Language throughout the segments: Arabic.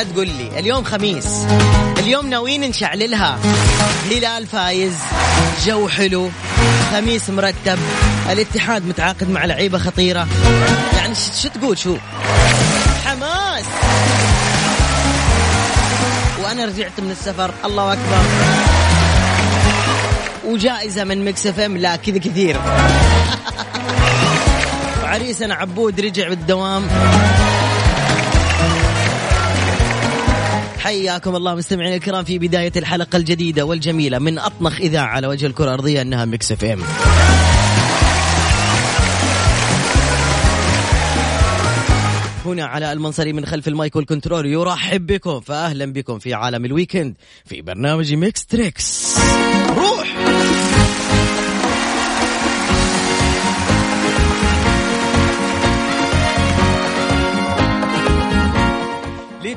لا تقول لي. اليوم خميس. اليوم ناويين نشعللها هلال فايز. جو حلو. خميس مرتب. الاتحاد متعاقد مع لعيبة خطيرة. يعني شو تقول شو؟ حماس. وأنا رجعت من السفر. الله أكبر. وجائزة من Mix FM. لا كذا كثير. وعريسنا عبود رجع بالدوام. حياكم الله مستمعينا الكرام في بداية الحلقة الجديدة والجميلة من أطنخ إذاعة على وجه الكرة الأرضية أنها Mix FM. هنا على المنصري من خلف ال mic وال control يرحب بكم فأهلا بكم في عالم ال weekend في برنامج Mix Trix.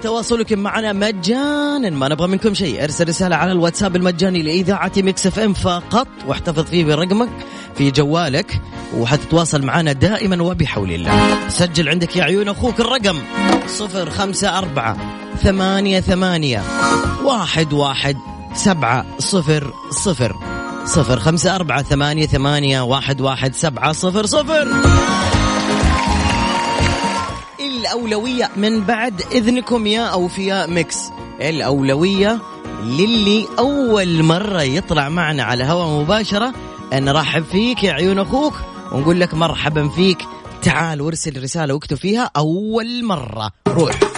لتواصلكم معنا مجانا. ما نبغى منكم شيء ارسل رسالة على الواتساب المجاني لإذاعة Mix FM فقط واحتفظ فيه برقمك في جوالك وحتتواصل معنا دائما وبحول الله. سجل عندك يا عيون أخوك الرقم صفر خمسة أربعة ثمانية ثمانية واحد واحد سبعة صفر صفر صفر. خمسة أربعة ثمانية ثمانية واحد واحد سبعة صفر صفر. الأولوية من بعد إذنكم يا أوفياء ميكس. الأولوية للي أول مرة يطلع معنا على هوا مباشرة. نرحب فيك يا عيون أخوك. ونقول لك مرحبا فيك. تعال وارسل رسالة واكتب فيها أول مرة. روح.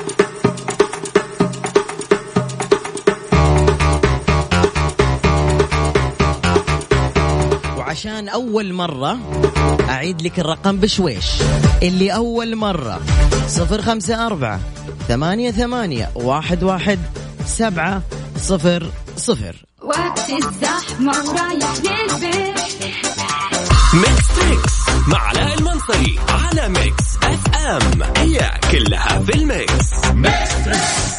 وعشان أول مرة أعيد لك الرقم بشويش. اللي أول مرة صفر خمسة أربعة ثمانية ثمانية واحد واحد سبعة صفر صفر. وقت الزحمة ورايح للبيت. Mix Trix مع علاء المنصري على Mix FM. هي كلها في ال mix. Mix Trix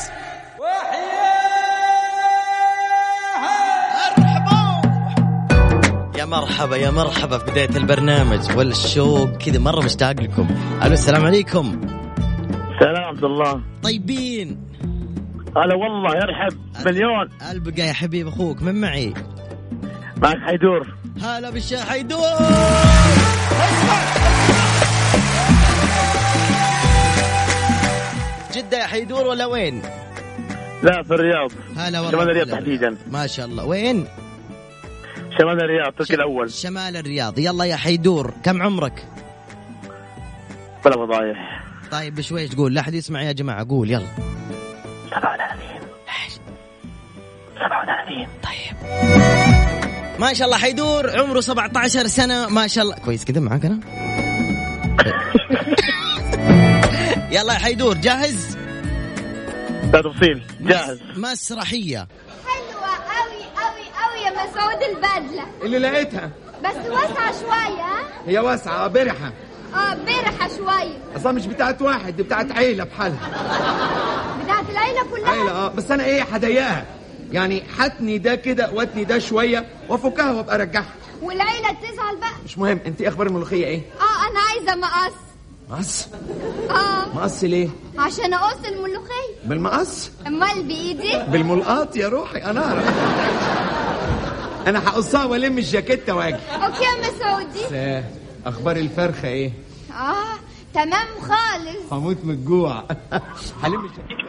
مرحبا يا مرحبا في بداية البرنامج والشوق كذا مرة مشتاق لكم. ألو السلام عليكم. سلام عبد الله. طيبين. هلا والله يرحب مليون ألبقى يا حبيب أخوك من معي؟ معك حيدور. هلا بالشيخ حيدور. جدة يا حيدور ولا وين؟ لا في الرياض. هلا والله الرياض. تحديدا. ما شاء الله. وين؟ شمال الرياض تركي الأول. شمال الرياض. يلا يا حيدور كم عمرك؟ بلا فضايح طيب بشويش تقول؟ لا أحد يسمع يا جماعة قول يلا. 37 37 طيب. ما شاء الله حيدور عمره 17 سنة ما شاء الله. كويس كذا معاك أنا؟ يلا يا حيدور جاهز؟ لا تفصيل. جاهز. مسرحية. يا مسعود البدلة. اللي لقيتها. بس واسعة شوية ها؟ هي واسعة برحة آه برحة شوية أصلا مش بتاعت واحد دي بتاعت عيلة بحالها. بتاعت العيلة كلها؟ عيلة آه بس أنا إيه هضيقها يعني حتني ده كده واتني ده شوية وأفكها وأبقى أرجعها. والعيلة تزعل بقى. مش مهم أنت إيه أخبار الملوخية إيه؟ آه أنا عايزة مقص. مقص؟ آه. مقص ليه؟ عشان أقص الملوخية. بالمقص؟ أمال بإيدي؟ بالملقاط يا روحي أنا أعرف. أنا هقصها وألم الجاكيتة وأجي. أوكي يا مسعودي آه، أخبار الفرخة إيه؟ آه تمام خالص. هموت من الجوع. هلم الجاكيتة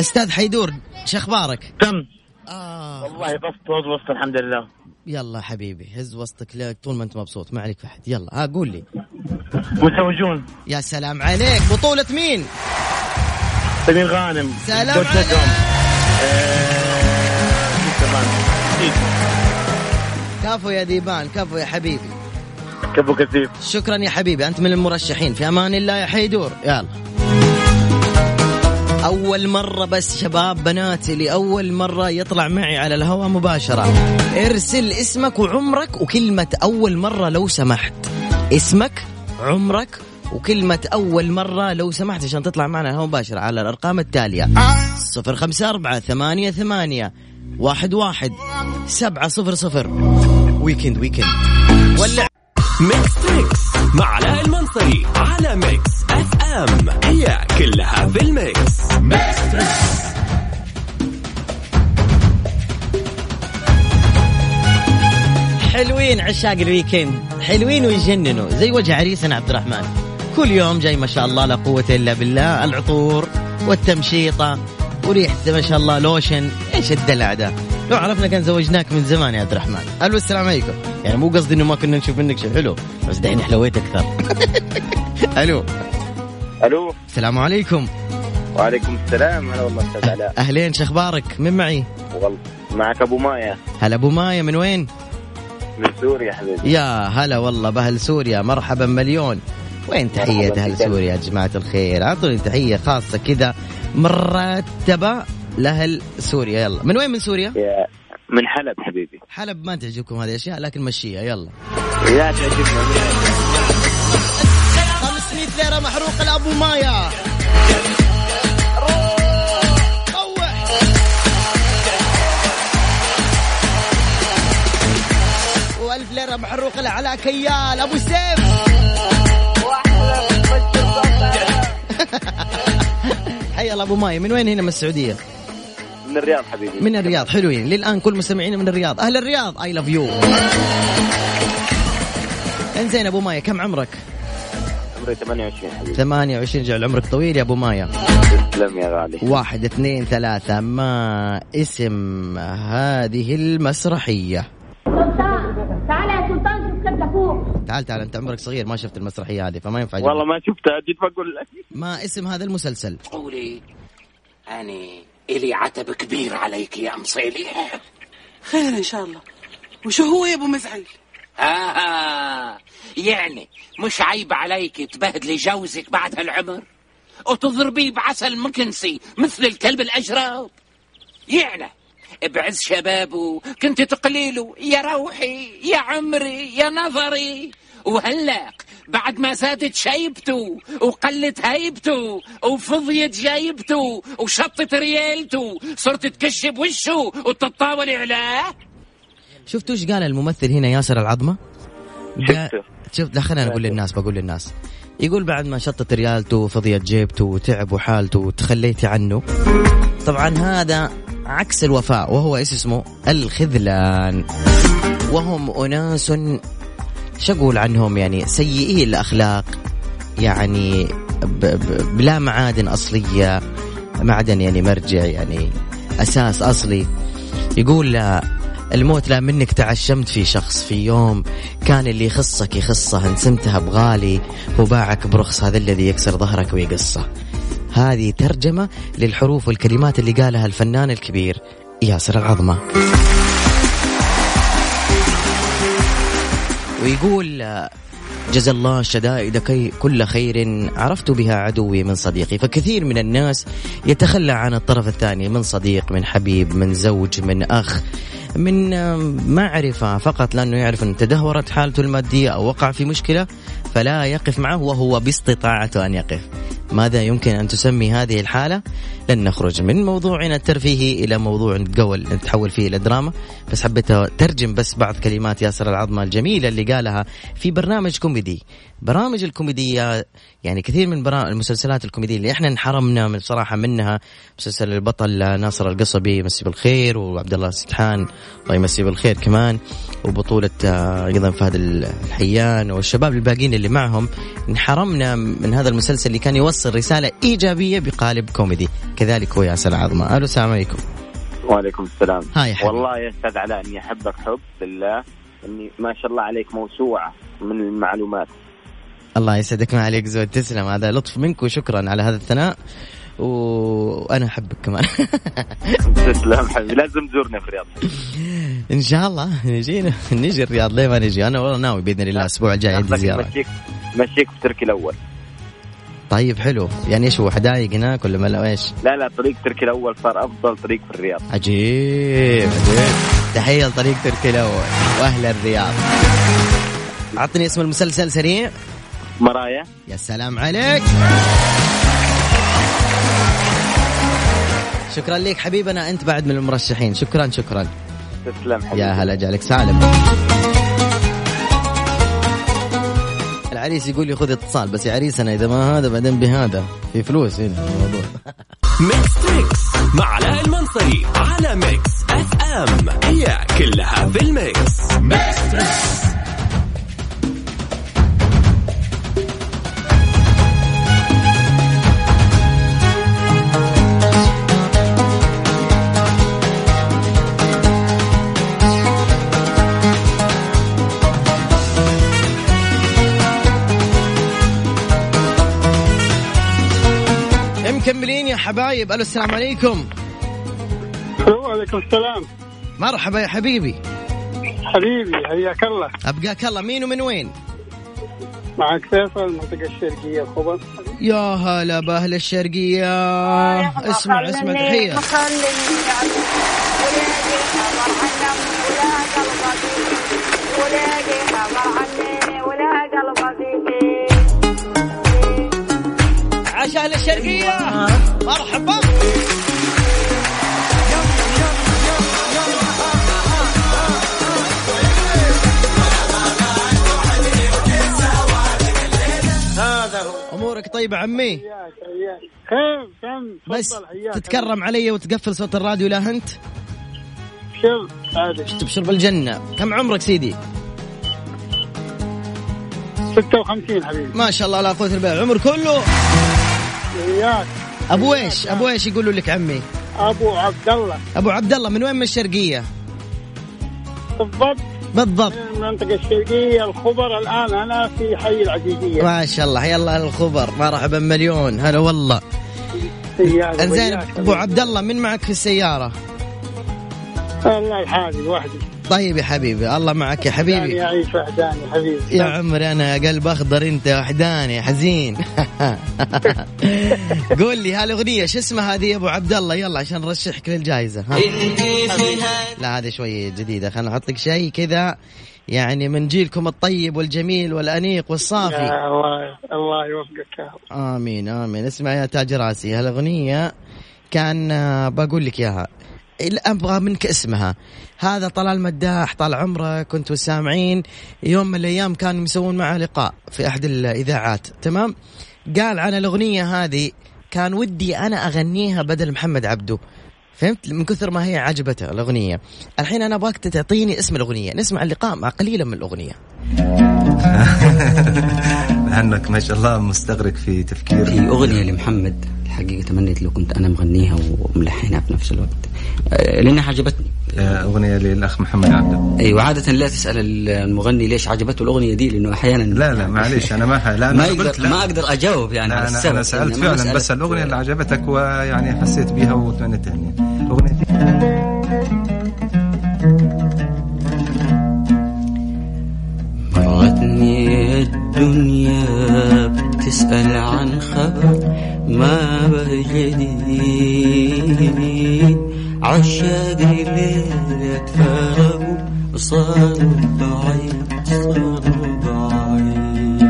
أستاذ حيدور شو أخبارك؟ تم. آه. والله بسط وسط الحمد لله. يلا حبيبي هز وسطك لك طول ما أنت مبسوط ما عليك فحد يلا ها قول لي. متزوجون يا سلام عليك. بطولة مين؟ سمير غانم. سلام عليك. كفو يا ديبان كفو يا حبيبي. كفو كثير. شكرا يا حبيبي أنت من المرشحين. في أمان الله يا حيدور. يلا. أول مرة بس شباب بنات اللي أول مرة يطلع معي على الهواء مباشرة. ارسل اسمك وعمرك وكلمة أول مرة لو سمحت. اسمك عمرك وكلمة أول مرة لو سمحت عشان تطلع معنا الهواء مباشرة على الأرقام التالية. صفر خمسة أربعة ثمانية ثمانية واحد واحد سبعة صفر صفر. weekend weekend ولع Mix Trix مع علاء المنصري على Mix FM هي كلها في ال mix. حلوين عشاق الويكند. حلوين ويجننوا. زي وجه عريسنا عبد الرحمن. كل يوم جاي ما شاء الله لا قوة إلا بالله. العطور والتمشيطة وريحة ما شاء الله لوشن. إيش الدلع ده؟ لو عرفنا كان زوجناك من زمان يا عبد الرحمن. ألو السلام عليكم. يعني مو قصدي إنه ما كنا نشوف منك شيء حلو بس دحين حلويت أكثر. ألو. ألو. السلام عليكم. وعليكم السلام. هلا والله أستاذ علاء. أهلين شو أخبارك؟ من معي؟ والله معك أبو مايا. هلا أبو مايا من وين؟ من سوريا حبيبي. يا هلا والله بأهل سوريا مرحبا مليون. وين تحية أهل. سوريا يا جماعة الخير؟ أعطوني تحية خاصة كذا مرتبة لأهل سوريا. يلا. من وين من سوريا؟ يا من حلب حبيبي. حلب ما تعجبكم هذه الأشياء لكن مشيها. يلا. يا تعجبنا 500 ليرة محروقة لأبو مايا. وألف ليرة محروقة لعلاء كيال. أبو سيف. حي الله أبو ماي من وين هنا من السعودية؟ من الرياض حبيبي. من الرياض حلوين. للآن كل مستمعينا من الرياض. أهل الرياض I love you انزين أبو مايا كم عمرك؟ عمري 28 حبيبي. 28 جعل عمرك طويل يا أبو مايا. تسلم يا غالي. واحد اثنين ثلاثة. ما اسم هذه المسرحية؟ سلطان تعال يا سلطان شوف فوق تعال تعال أنت عمرك صغير ما شفت المسرحية هذه فما ينفع والله ما شفتها جيت بقول لك. ما اسم هذا المسلسل؟ قولي أني إلي عتب كبير عليك يا مصيلي خير إن شاء الله. وشو هو يا أبو مزعل؟ آه يعني مش عيب عليك تبهدلي جوزك بعد هالعمر؟ وتضربيه بعسل مكنسي مثل الكلب الأجرب يعني بعز شبابه كنت تقليله يا روحي يا عمري يا نظري. وهلا بعد ما زادت شيبته وقلت هيبته وفضيت جايبته وشطت ريالته. صرت تكشف وشه وتتطاول عليه شفتوا إيش قال الممثل هنا ياسر العظمة؟ قال- شفته. شفت لا خلينا نقول للناس بقول للناس. يقول بعد ما شطت ريالته وفضيت جيبته وتعب حالته وتخليتي عنه. طبعا هذا عكس الوفاء وهو إيش اسمه؟ الخذلان. وهم أناس شو أقول عنهم يعني سيئي الاخلاق يعني بلا معادن أصلية معدن يعني مرجع يعني أساس أصلي. يقول لا الموت لا منك تعشمت في شخص في يوم كان اللي يخصك يخصه انسمتها بغالي وباعك برخص هذا الذي يكسر ظهرك ويقصه. هذه ترجمة للحروف والكلمات اللي قالها الفنان الكبير ياسر العظمة. ويقول جزى الله الشدائد كل خير عرفت بها عدوي من صديقي. فكثير من الناس يتخلى عن الطرف الثاني من صديق من حبيب من زوج من أخ من معرفة فقط لأنه يعرف أن تدهورت حالته المادية أو وقع في مشكلة فلا يقف معه وهو باستطاعته أن يقف. ماذا يمكن أن تسمي هذه الحالة؟ لن نخرج من موضوعنا الترفيهي إلى موضوع نتقول نتحول فيه إلى دراما. بس حبيت أترجم بس بعض كلمات ياسر العظمة الجميلة اللي قالها في برنامج كوميدي. برامج الكوميدية يعني كثير من برامج المسلسلات الكوميدية اللي إحنا انحرمنا من صراحة منها مسلسل البطل ناصر القصبي يمسي بالخير وعبد الله السدحان الله يمسيه بالخير كمان وبطولة آه، أيضا فهد الحيان والشباب الباقيين اللي معهم. انحرمنا من هذا المسلسل اللي كان يوصل رسالة إيجابية بقالب كوميدي. كذلك هو ياسر العظمة ألو السلام عليكم. وعليكم السلام. هاي يا حبيبي. والله يا أستاذ علاء اني أحبك حب بالله إني ما شاء الله عليك موسوعة من المعلومات. الله يسعدك ما عليك زود. تسلم هذا لطف منك وشكرا على هذا الثناء. وأنا أحبك كمان. تسلم حبيبي لازم تزورنا في الرياض. إن شاء الله. نجي نجي الرياض. ليه ما نجي؟ أنا والله ناوي بإذن الله الأسبوع الجاي عندي زيارة. مشيك مشيك في تركي الأول. طيب حلو. يعني إيش هو حدايق هناك ولا ما إيش؟ لا لا طريق تركي الأول صار أفضل طريق في الرياض. عجيب عجيب. تحية لطريق تركي الأول. واهل الرياض. اعطني اسم المسلسل سريع. مرايا. يا سلام عليك. شكرا لك حبيبنا أنت بعد من المرشحين. شكرا شكرا. تسلم حبيبي. يا هلا جعلك سالم العريس يقول لي خذ اتصال بس يا عريسنا إذا ما هذا بعدين بهذا في فلوس هنا. الموضوع ميكس تريكس مع علاء المنصري على ميكس FM. هي كلها في ال mix. مكملين يا حبايب. ألو السلام عليكم. وعليكم السلام. مرحبا يا حبيبي. حبيبي حياك الله. أبقاك الله. مين ومن وين؟ معك فيصل المنطقة الشرقية الخبر يا هلا بأهل الشرقية. اسمع اسمع تحية. عاش أهل الشرقية. مرحبا. أمورك طيبة عمي؟ خير كم بس تتكرم علي وتقفل صوت الراديو لا أنت؟ شوف هذا تبشر بالجنة كم عمرك سيدي؟ 56 حبيبي. ما شاء الله لا قوة الا بالله العمر كله. أبو إيش؟ أبو إيش يقولوا لك عمي؟ أبو عبد الله أبو عبد الله من وين من الشرقية؟ بالضبط. بالضبط. من المنطقة الشرقية الخبر الآن أنا في حي العزيزية ما شاء الله يلا الخبر. مرحبا مليون. هلا والله. إنزين أبو عبد الله من معك في السيارة؟ الله الحالي وحدي طيب يا حبيبي الله معك يا يعني حبيبي أعيش وحداني حبيبي. يا عمري أنا قلب أخضر أنت وحداني حزين. قول لي هالأغنية شو اسمها هذه يا أبو عبد الله؟ يلا عشان نرشحك للجائزة ها. لا هذه شوي جديدة خلينا نحط لك شيء كذا يعني من جيلكم الطيب والجميل والأنيق والصافي. يا الله الله يوفقك يا رب. آمين آمين. اسمع يا تاج راسي هالأغنية كان آه، بقول لك إياها. أبغى منك اسمها. هذا طلال مداح طال عمرك كنتوا سامعين. يوم من الأيام كانوا يسوون معه لقاء في أحد الإذاعات تمام؟ قال عن الأغنية هذه كان ودي أنا أغنيها بدل محمد عبده. فهمت؟ من كثر ما هي عجبته الأغنية. الحين أنا أبغاك تعطيني اسم الأغنية. نسمع اللقاء مع قليلا من الأغنية. لأنك ما شاء الله مستغرق في تفكير. في أغنية لمحمد. الحقيقة تمنيت لو كنت أنا مغنيها وملحنها في نفس الوقت. آه، لأنها عجبتني. أغنية للأخ محمد عبده. أي وعادة لا تسأل المغني ليش عجبته الأغنية دي لأنه أحيانا لا لا معليش أنا ما ح- لا ما أنا قلت أقدر لا. ما أقدر أجاوب يعني لا على أنا, السبب أنا سألت إنما فعلا مسألة- بس الأغنية اللي عجبتك ويعني حسيت بها وتمنيت تهني. الأغنية مرتني الدنيا بتسأل عن خبر ما بجديد عشاقي ليلة فرقوا صاروا بعيد صاروا بعيد.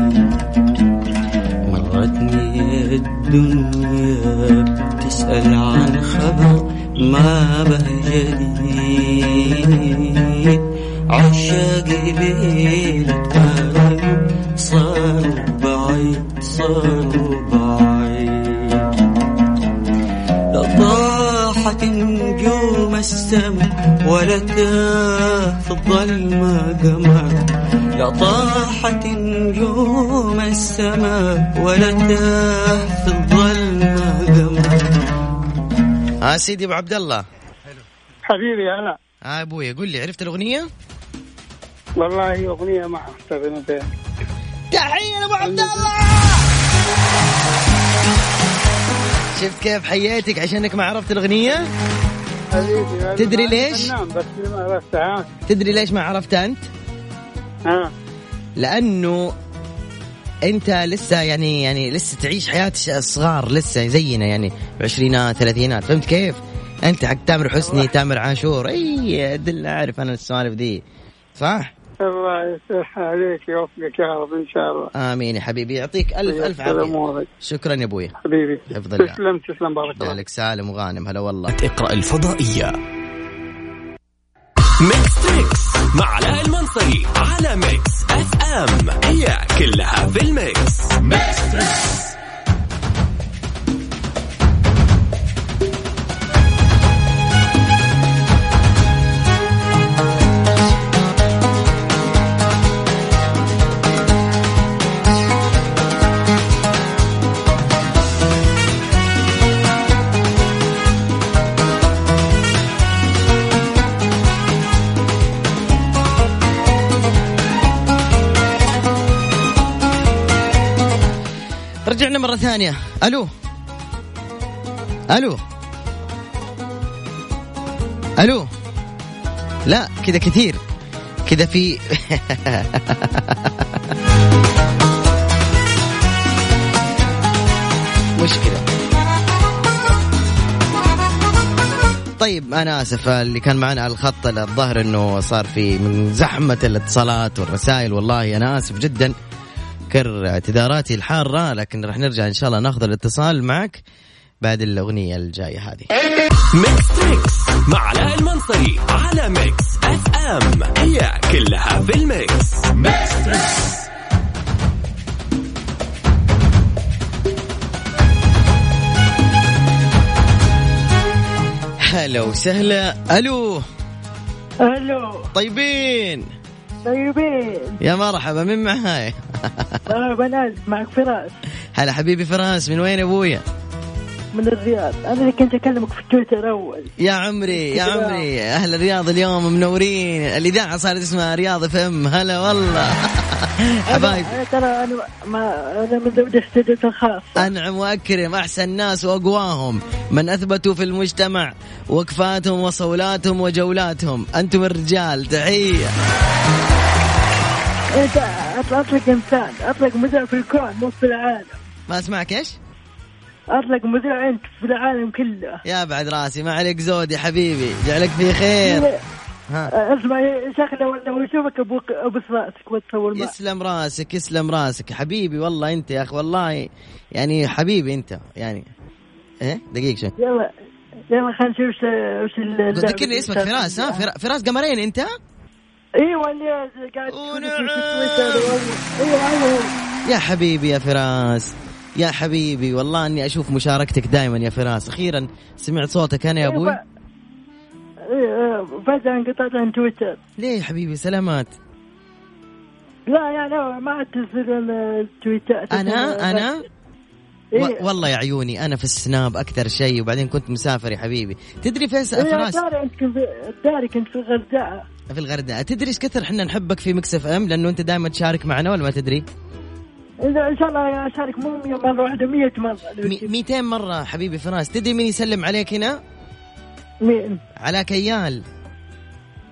مرتني الدنيا بتسأل عن خبر ما بجديد عشاقي ليلة بعيد صاروا بعيد لطاحت نجوم السما ولا تاه في الظلمة قمر لطاحت نجوم السما ولا تاه في الظلمة قمر ها سيدي أبو عبد الله. حبيبي هلا ها أبوي قول لي عرفت الأغنية؟ والله أغنية ما أحتفظ بها تحية لأبو عبد الله! شفت كيف حياتك عشانك ما عرفت الأغنية حبيبي تدري ليش؟ بس ما عرفتها تدري ليش ما عرفتها أنت ها لأنه أنت لسه يعني يعني لسه تعيش حياه الصغار لسه زينا يعني بعشرينات ثلاثينات فهمت كيف؟ أنت حق تامر حسني تامر عاشور أي دل أعرف أنا السوالف دي صح؟ الله يسرح عليك يوفقك يا رب إن شاء الله. آمين يا حبيبي. يعطيك ألف ألف عافية. شكرا يا أبوي. حبيبي حفظ الله. تسلم تسلم بارك الله لك. سالم وغانم. هلا والله. اقرأ الفضائية. ميكس تريكس مع علاء المنصري على ميكس اف ام هي كلها في رجعنا مرة ثانية. ألو. ألو. ألو. لا كذا كثير. كذا في مشكلة. طيب أنا آسف اللي كان معنا على الخط الظاهر إنه صار في من زحمة الاتصالات والرسائل والله أنا آسف جدا. كر اعتذاراتي الحارة لكن راح نرجع إن شاء الله ناخذ الاتصال معك بعد الأغنية الجاية هذه. ميكس تريكس مع علاء المنصري على ميكس FM. هي كلها في ال mix. ميكس تريكس هلا وسهلا. ألو. ألو. طيبين. طيبين. يا مرحبا من معاي؟ مرحبا ناس معك فراس. هلا حبيبي فراس من وين أبويا؟ من الرياض. أنا اللي كنت أكلمك في تويتر اول يا عمري يا عمري. أهل الرياض اليوم منورين. الإذاعة صارت اسمها رياض FM هلا والله. حبايب. أنا ترى أنا ما أنا من ذوي الاستديوهات الخاصة. أنعم وأكرم أحسن ناس وأقواهم. من أثبتوا في المجتمع وقفاتهم وصولاتهم وجولاتهم. أنتم الرجال تحية. انت أطلق إنسان أطلق مذيع في الكون مو في العالم. ما أسمعك إيش؟ أطلق مذيع أنت في العالم كله. يا بعد راسي ما عليك زود يا حبيبي جعلك في خير. ها. اسمع يا شيخ لو لو يشوفك أبو أبو راسك وتصور معك يسلم راسك يسلم راسك. حبيبي والله أنت يا أخي والله يعني حبيبي أنت يعني. إيه؟ دقيقة شوي. يلا يلا خلينا نشوف وش وش ال- ذكرني اسمك فراس ها؟ فراس- فراس قمرين أنت؟ أيوه اللي قاعد. أيوه أيوه يا حبيبي يا فراس يا حبيبي والله إني أشوف مشاركتك دائما يا فراس. أخيرا سمعت صوتك أنا يا أبوي. أيوه فجأة انقطعت عن تويتر. ليه يا حبيبي؟ سلامات. لا يعني ما عاد تصير التويتات أنا؟ أنا؟ إيه. والله يا عيوني أنا في السناب أكثر شيء وبعدين كنت مسافر يا حبيبي. تدري فيس إيه، فراس داري أنت داري كنت في الغردقة. في الغردقة. تدري إيش كثر إحنا نحبك في مكس FM؟ لأنه أنت دائما تشارك معنا ولا ما تدري؟ إذا إن شاء الله اشارك مو 100 مرة واحدة 100 مرة. مي- 200 مرة حبيبي فراس. تدري مين يسلم عليك هنا؟ مين؟ علاء كيال.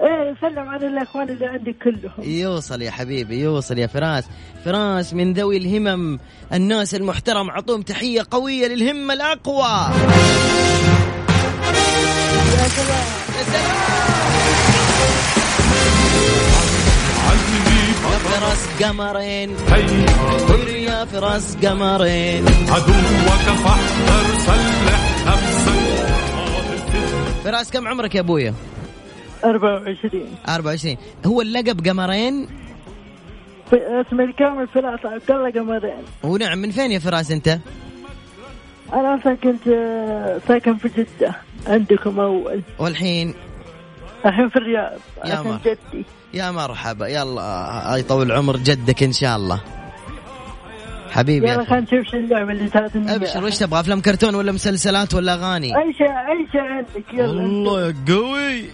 إيه سلم على الأخوان اللي عندي كلهم. يوصل يا حبيبي يوصل يا فراس. فراس من ذوي الهمم الناس المحترم عطوهم تحية قوية للهمة الأقوى. يا سلام. يا فراس قمرين. طير يا فراس قمرين. عدوك فاحذر سلح نفسك فراس كم عمرك يا أبويا؟ 24 24 هو اللقب قمرين؟ في اسمي الكامل فراس عبد الله قمرين. ونعم من فين يا فراس أنت؟ أنا أصلا كنت آه، ساكن في جدة عندكم أول. والحين؟ الحين في الرياض يا عشان مر. جدي. يا مرحبا. يلا يطول عمر جدك إن شاء الله. حبيبي يلا خلينا نشوف شو اللعبة اللي تعطيني أبشر وش تبغى؟ أفلام كرتون ولا مسلسلات ولا أغاني؟ أي شيء أي شيء عندك يلا. والله يا قوي.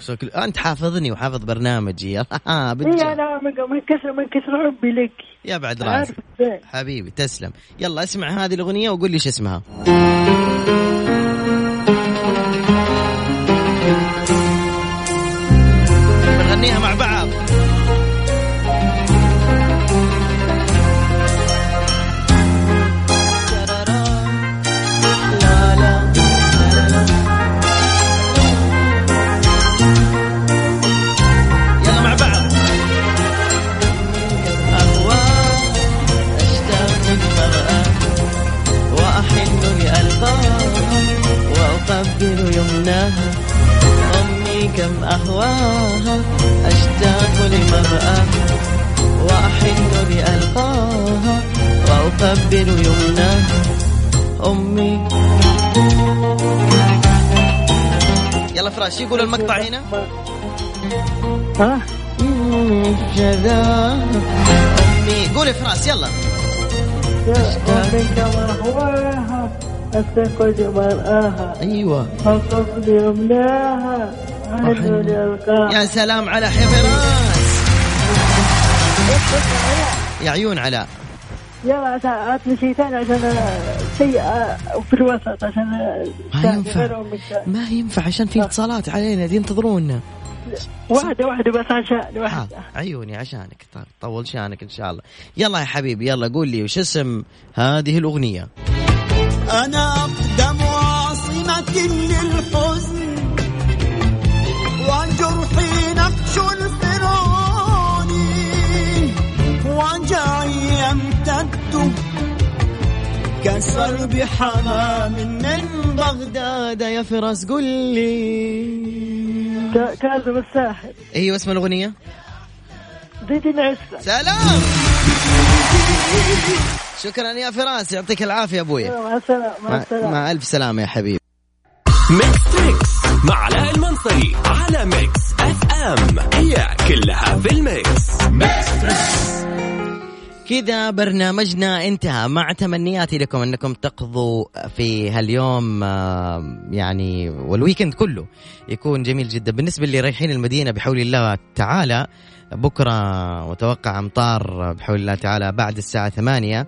شكل أنت حافظني وحافظ برنامجي. ها بتجي. أنا من كسر من كسر حبي لك. يا بعد إزاي؟ حبيبي تسلم. يلا اسمع هذه الأغنية وقول لي إيش اسمها. وأقبل يمناها أمي. يلا فراس شو يقول المقطع هنا؟ ها؟ جذا. أمي قول يا فراس يلا. أستيقظ مرآها لألقاها يا سلام على يا فراس يا عيون علاء يلا عشان عطني شيء ثاني عشان آه، شيء آه، في الوسط عشان آه، ما ينفع. ما ينفع عشان في اتصالات علينا دي ينتظرونا واحدة واحدة بس عشان واحدة. حاضر عيوني عشانك. طيب طول شانك إن شاء الله. يلا يا حبيبي يلا قول لي وش اسم هذه الأغنية؟ أنا أقدم عاصمة كسرب حمام من بغداد يا فراس قل لي. كاظم الساحر. أيوه اسم الأغنية؟ زيد العسل سلام. شكرا يا فراس يعطيك العافية أبوي. مع السلامة مع مع, السلامة. مع ألف سلامة يا حبيبي. ميكس تريكس مع علاء المنصري على ميكس FM. هي كلها في ال mix. كذا برنامجنا انتهى. مع تمنياتي لكم أنكم تقضوا في هاليوم آه، يعني والويكند كله يكون جميل جدا. بالنسبة اللي رايحين المدينة بحول الله تعالى بكرة متوقع أمطار بحول الله تعالى بعد الساعة ثمانية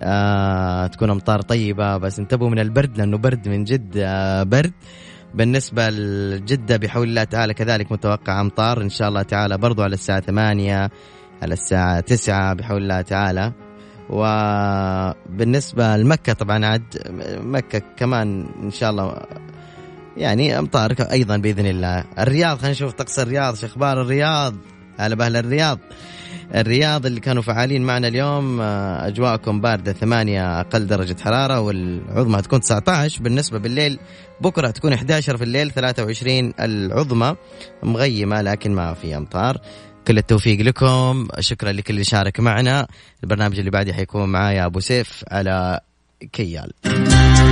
آه تكون أمطار طيبة. بس انتبهوا من البرد لأنه برد من جد آه برد. بالنسبة لجدة بحول الله تعالى كذلك متوقع أمطار. إن شاء الله تعالى برضو على الساعة ثمانية. على الساعة تسعة بحول الله تعالى. وبالنسبة لمكة طبعا عاد مكة كمان إن شاء الله يعني أمطار أيضا بإذن الله. الرياض خلينا نشوف طقس الرياض شو أخبار الرياض. على بأهل الرياض. الرياض اللي كانوا فعالين معنا اليوم آه، أجواءكم باردة ثمانية أقل درجة حرارة والعظمى هتكون 19 بالنسبة بالليل بكرة تكون 11 في الليل 23 العظمى. مغيمة لكن ما في أمطار. كل التوفيق لكم. شكرا لكل اللي شارك معنا. البرنامج اللي بعدي حيكون معايا أبو سيف على كيال.